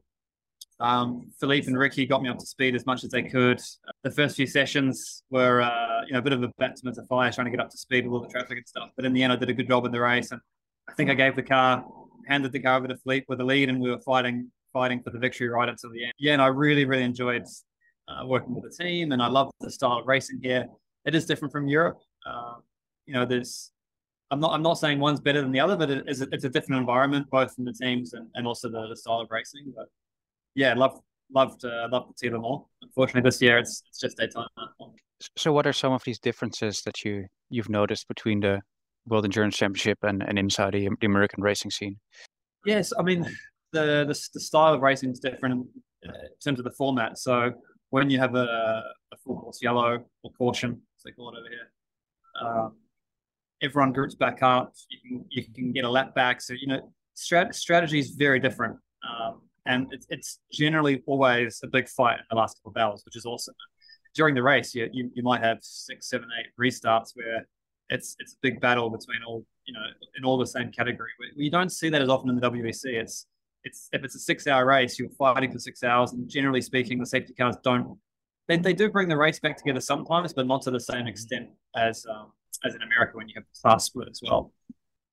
Um, Philippe and Ricky got me up to speed as much as they could. The first few sessions were, uh, you know, a bit of a baptism of fire, trying to get up to speed with all the traffic and stuff. But in the end, I did a good job in the race, and I think I gave the car, handed the car over to Philippe with the lead, and we were fighting, fighting for the victory right until the end. Yeah, and I really, really enjoyed uh, working with the team, and I love the style of racing here. It is different from Europe. Uh, you know, there's I'm not I'm not saying one's better than the other, but it is a, it's a different environment, both from the teams and, and also the, the style of racing. But yeah, love loved uh, to see them all. Unfortunately, this year it's it's just Daytona. So, what are some of these differences that you you've noticed between the World Endurance Championship and, and inside the, the American racing scene? Yes, I mean the the, the style of racing is different in, uh, in terms of the format. So when you have a, a full course yellow or caution, as they call it over here, um, everyone groups back up. You can you can get a lap back. So you know, strat- strategy is very different, um, and it's, it's generally always a big fight in the last couple of hours, which is awesome. During the race, you, you you might have six, seven, eight restarts where it's it's a big battle between all you know in all the same category. We, we don't see that as often in the WEC. It's it's if it's a six hour race, you're fighting for six hours, and generally speaking, the safety cars don't. They, they do bring the race back together sometimes, but not to the same extent as um, as in America when you have the class split as well.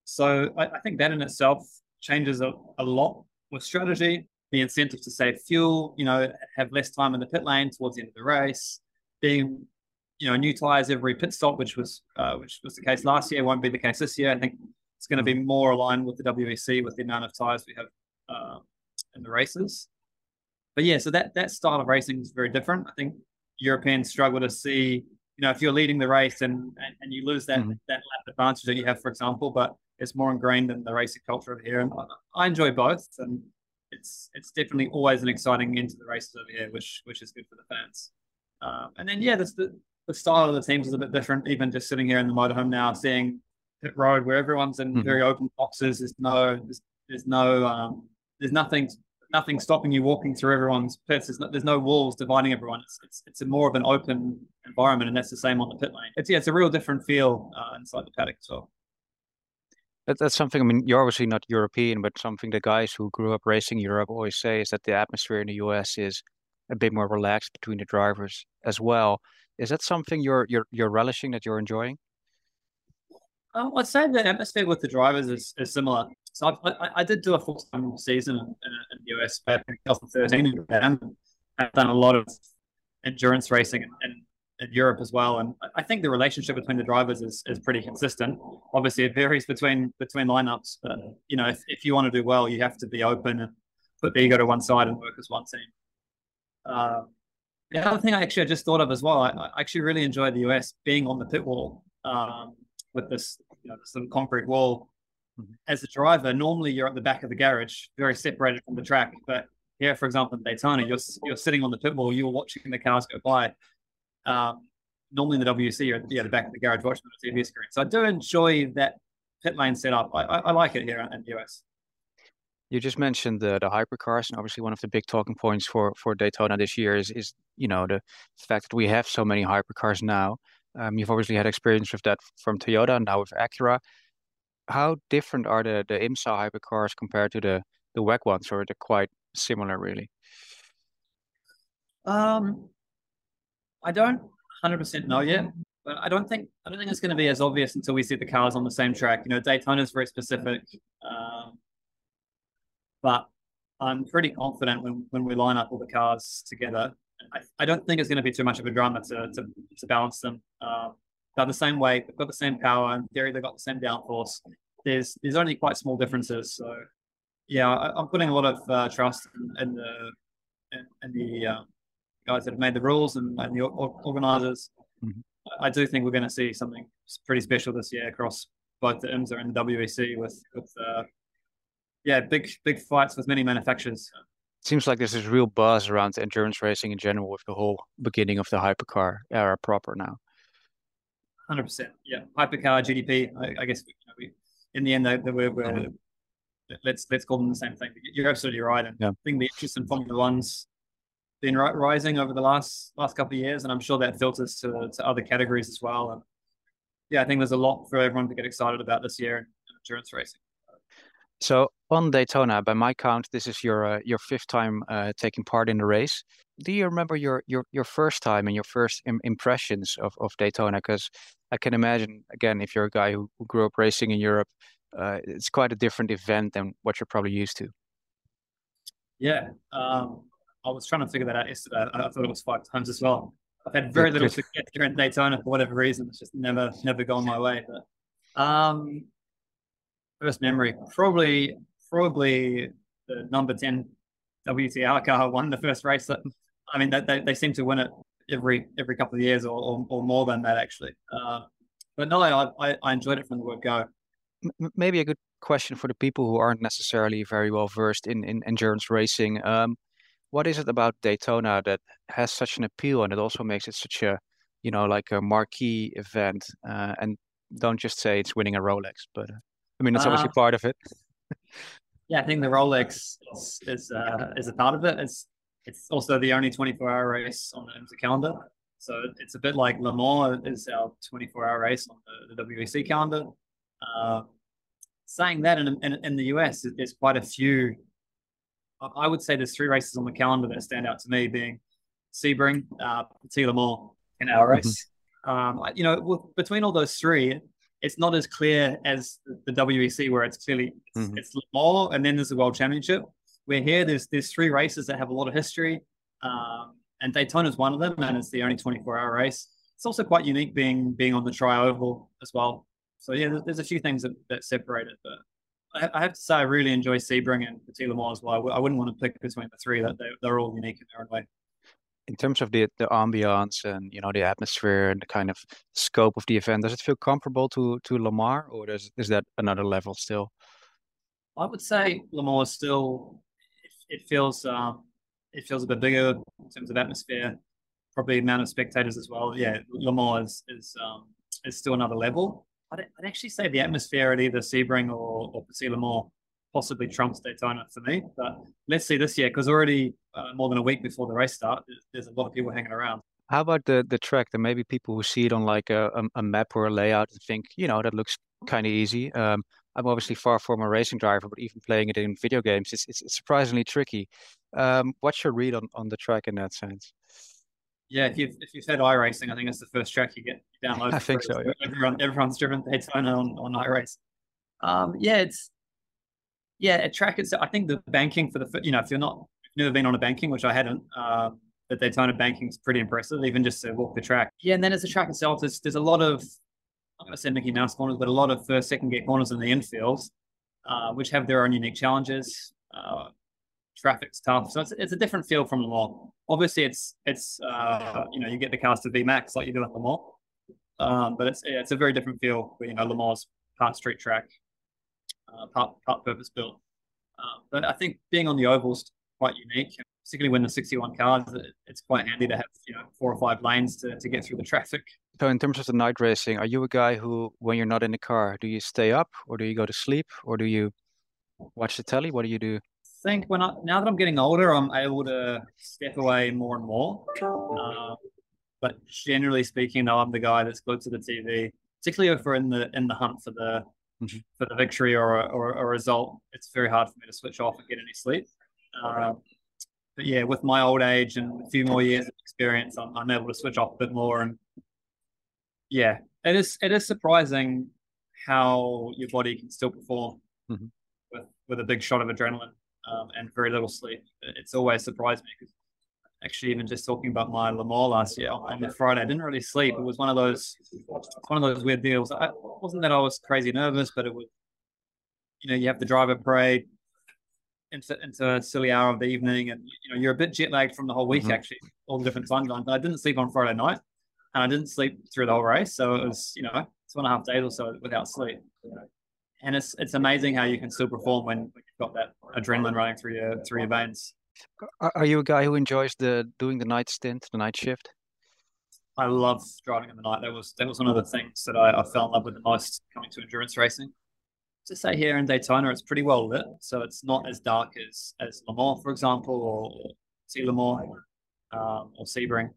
So I, I think that in itself changes a, a lot with strategy. The incentive to save fuel, you know, have less time in the pit lane towards the end of the race, being you know new tires every pit stop, which was uh, which was the case last year, won't be the case this year. I think it's going to be more aligned with the WEC with the amount of tires we have uh, in the races. But yeah, so that that style of racing is very different. I think Europeans struggle to see, you know, if you're leading the race and and, and you lose that mm-hmm. that lap advantage that you have, for example, but it's more ingrained in the racing culture over here. And I, I enjoy both, and it's it's definitely always an exciting end to the races over here, which which is good for the fans. Um, and then yeah, this, the the style of the teams is a bit different. Even just sitting here in the motorhome now, seeing pit road where everyone's in mm-hmm. very open boxes. There's no there's, there's no um, there's nothing nothing stopping you walking through everyone's pits. There's no, there's no walls dividing everyone. It's, it's it's a more of an open environment, and that's the same on the pit lane. It's yeah, it's a real different feel uh, inside the paddock as well. That, that's something. I mean, you're obviously not European, but something the guys who grew up racing Europe always say is that the atmosphere in the US is a bit more relaxed between the drivers as well. Is that something you're you're you're relishing that you're enjoying? Um, I'd say the atmosphere with the drivers is, is similar. So I, I did do a full time season in, in, the US back in 2013, and I've done a lot of endurance racing in, in, in, Europe as well. And I think the relationship between the drivers is, is pretty consistent. Obviously, it varies between between lineups, but you know, if, if you want to do well, you have to be open and put the ego to one side and work as one team. Uh, the other thing I actually just thought of as well, I, I actually really enjoyed the US being on the pit wall um, with this, you know, this little concrete wall. Mm-hmm. As a driver, normally you're at the back of the garage, very separated from the track. But here, for example, in Daytona, you're you're sitting on the pit wall, you're watching the cars go by. Um, normally in the WC, you're at yeah, the back of the garage watching on the TV screen. So I do enjoy that pit lane setup. I, I, I like it here in the US. You just mentioned the the hypercars, and obviously one of the big talking points for for Daytona this year is is you know the fact that we have so many hypercars now. Um, you've obviously had experience with that from Toyota, and now with Acura. How different are the the IMSA hypercars compared to the the WEC ones, or are they quite similar, really? Um, I don't 100% know yet, but I don't think I don't think it's going to be as obvious until we see the cars on the same track. You know, Daytona is very specific. Um, but I'm pretty confident when, when we line up all the cars together. I, I don't think it's going to be too much of a drama to, to, to balance them. Um, they're the same weight, they've got the same power. In theory, they've got the same downforce. There's there's only quite small differences. So, yeah, I, am putting a lot of uh, trust in, in, the in, in the uh, guys that have made the rules and, and the organizers. Mm-hmm. I do think we're going to see something pretty special this year across both the IMSA and the WEC with with uh, yeah, big big fights with many manufacturers. Seems like there's this real buzz around endurance racing in general with the whole beginning of the hypercar era proper now. Hundred percent, yeah. Hypercar, GDP. I, I guess you know, we, in the end, we're, we're let's let's call them the same thing. You're absolutely right, and yeah. I think the interest in Formula One's been rising over the last last couple of years, and I'm sure that filters to to other categories as well. And yeah, I think there's a lot for everyone to get excited about this year in endurance racing. So on Daytona, by my count, this is your uh, your fifth time uh, taking part in the race. Do you remember your your your first time and your first Im- impressions of of Daytona? Because I can imagine, again, if you're a guy who, who grew up racing in Europe, uh, it's quite a different event than what you're probably used to. Yeah, um, I was trying to figure that out yesterday. I, thought it was five times as well. I've had very little success here in Daytona for whatever reason. It's just never never gone my way. But um, first memory, probably probably the number ten WTR car won the first race. I mean, they, they seem to win it every every couple of years or, or, or more than that actually. Uh, but no, I, I enjoyed it from the word go. Maybe a good question for the people who aren't necessarily very well versed in, in endurance racing. Um, what is it about Daytona that has such an appeal and it also makes it such a, you know, like a marquee event? Uh, and don't just say it's winning a Rolex, but uh, I mean, that's obviously uh, part of it. yeah, I think the Rolex is is, uh, is a part of it. It's it's also the only 24 hour race on the IMSA calendar. So it's a bit like Le Mans is our 24 hour race on the, the WEC calendar. Uh, saying that in, in, in, the US, there's quite a few. I would say there's three races on the calendar that stand out to me being Sebring, uh, Petit Le Mans, and our race. Mm-hmm. Um, you know, between all those three, it's not as clear as the WEC where it's clearly it's, mm-hmm. it's more and then there's the World Championship. Where here there's there's three races that have a lot of history, um, and Daytona is one of them, and it's the only 24 hour race. It's also quite unique being being on the tri oval as well. So yeah, there's, there's a few things that, that separate it, but I, have to say I really enjoy Sebring and Petit Le Mans as well. I, wouldn't want to pick between the three; that they, they're all unique in their own way in terms of the the ambiance and you know the atmosphere and the kind of scope of the event, does it feel comparable to to Le Mans, or is is that another level still? I would say Le Mans is still it, it feels um, it feels a bit bigger in terms of atmosphere, probably amount of spectators as well. Yeah, Le Mans is is, um, is still another level. I'd, I'd actually say the atmosphere at either Sebring or, or Le possibly trumps Daytona for me. But let's see this year because already uh, more than a week before the race start, there's a lot of people hanging around. How about the the track? That maybe people who see it on like a, a, map or a layout and think, you know, that looks kind of easy. Um, I'm obviously far from a racing driver, but even playing it in video games, it's it's, surprisingly tricky. Um, what's your read on, on the track in that sense? Yeah, if you've if you've had iRacing, I think it's the first track you get you download. I think so. Yeah. Everyone everyone's driven Daytona on on iRace. Um, yeah, it's yeah, a track itself. I think the banking for the you know if you're not never been on a banking, which I hadn't, um, the Daytona banking is pretty impressive, even just to walk the track. Yeah, and then as the track itself, there's there's a lot of I'm going to say Mickey Mouse corners, but a lot of first, second gear corners in the infield, uh, which have their own unique challenges. Uh, traffic's tough, so it's, it's a different feel from Le Mans. Obviously, it's it's uh, you know you get the cast of VMAX like you do at Le Mans, um, but it's it's a very different feel. You know, Le Mans part street track, uh, part part purpose built. Uh, but I think being on the ovals quite unique, particularly when the 61 cars, it's quite handy to have you know four or five lanes to, to get through the traffic. So in terms of the night racing, are you a guy who, when you're not in the car, do you stay up or do you go to sleep or do you watch the telly? What do you do? I think when I now that I'm getting older, I'm able to step away more and more. Uh, but generally speaking, though, I'm the guy that's glued to the TV, particularly if we're in the in the hunt for the mm-hmm. for the victory or a, or, a result. It's very hard for me to switch off and get any sleep. Uh, but yeah, with my old age and a few more years of experience, I'm, I'm able to switch off a bit more. And yeah, it is it is surprising how your body can still perform mm-hmm. with with a big shot of adrenaline um, and very little sleep. It's always surprised me because actually even just talking about my Le Mans last year on the Friday, I didn't really sleep. It was one of those one of those weird deals. I, it wasn't that I was crazy nervous, but it was you know you have the driver parade into into a silly hour of the evening, and you know you're a bit jet lagged from the whole week mm-hmm. actually, all the different time zones. I didn't sleep on Friday night, and I didn't sleep through the whole race, so it was you know two and a half days or so without sleep. And it's it's amazing how you can still perform when you've got that adrenaline running through your through your veins. Are you a guy who enjoys the doing the night stint, the night shift? I love driving in the night. That was that was one of the things that I, I fell in love with the most coming to endurance racing to say here in Daytona, it's pretty well lit, so it's not as dark as as Le Mans, for example, or Sea Le Mans um, or Sebring.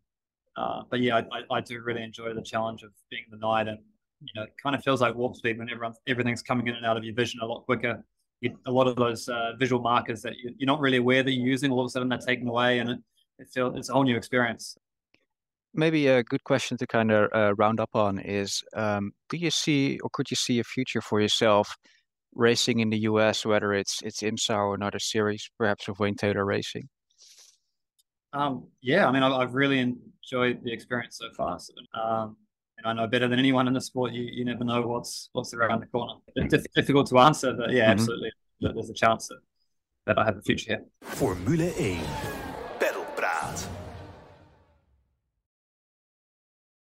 Uh, but yeah, I, I, do really enjoy the challenge of being in the night, and you know, it kind of feels like warp speed when everyone everything's coming in and out of your vision a lot quicker. You, a lot of those uh, visual markers that you, are not really aware that you're using, all of a sudden they're taken away, and it, it feels it's a whole new experience. Maybe a good question to kind of uh, round up on is: um, Do you see, or could you see a future for yourself? racing in the US, whether it's it's IMSA or another series, perhaps of Wayne Taylor Racing? Um, yeah, I mean, I've, I've, really enjoyed the experience so far. So, um, I know better than anyone in the sport, you, you never know what's what's around the corner. It's difficult to answer, but yeah, mm-hmm. absolutely. There's a chance that, that I have a future here. Formule 1.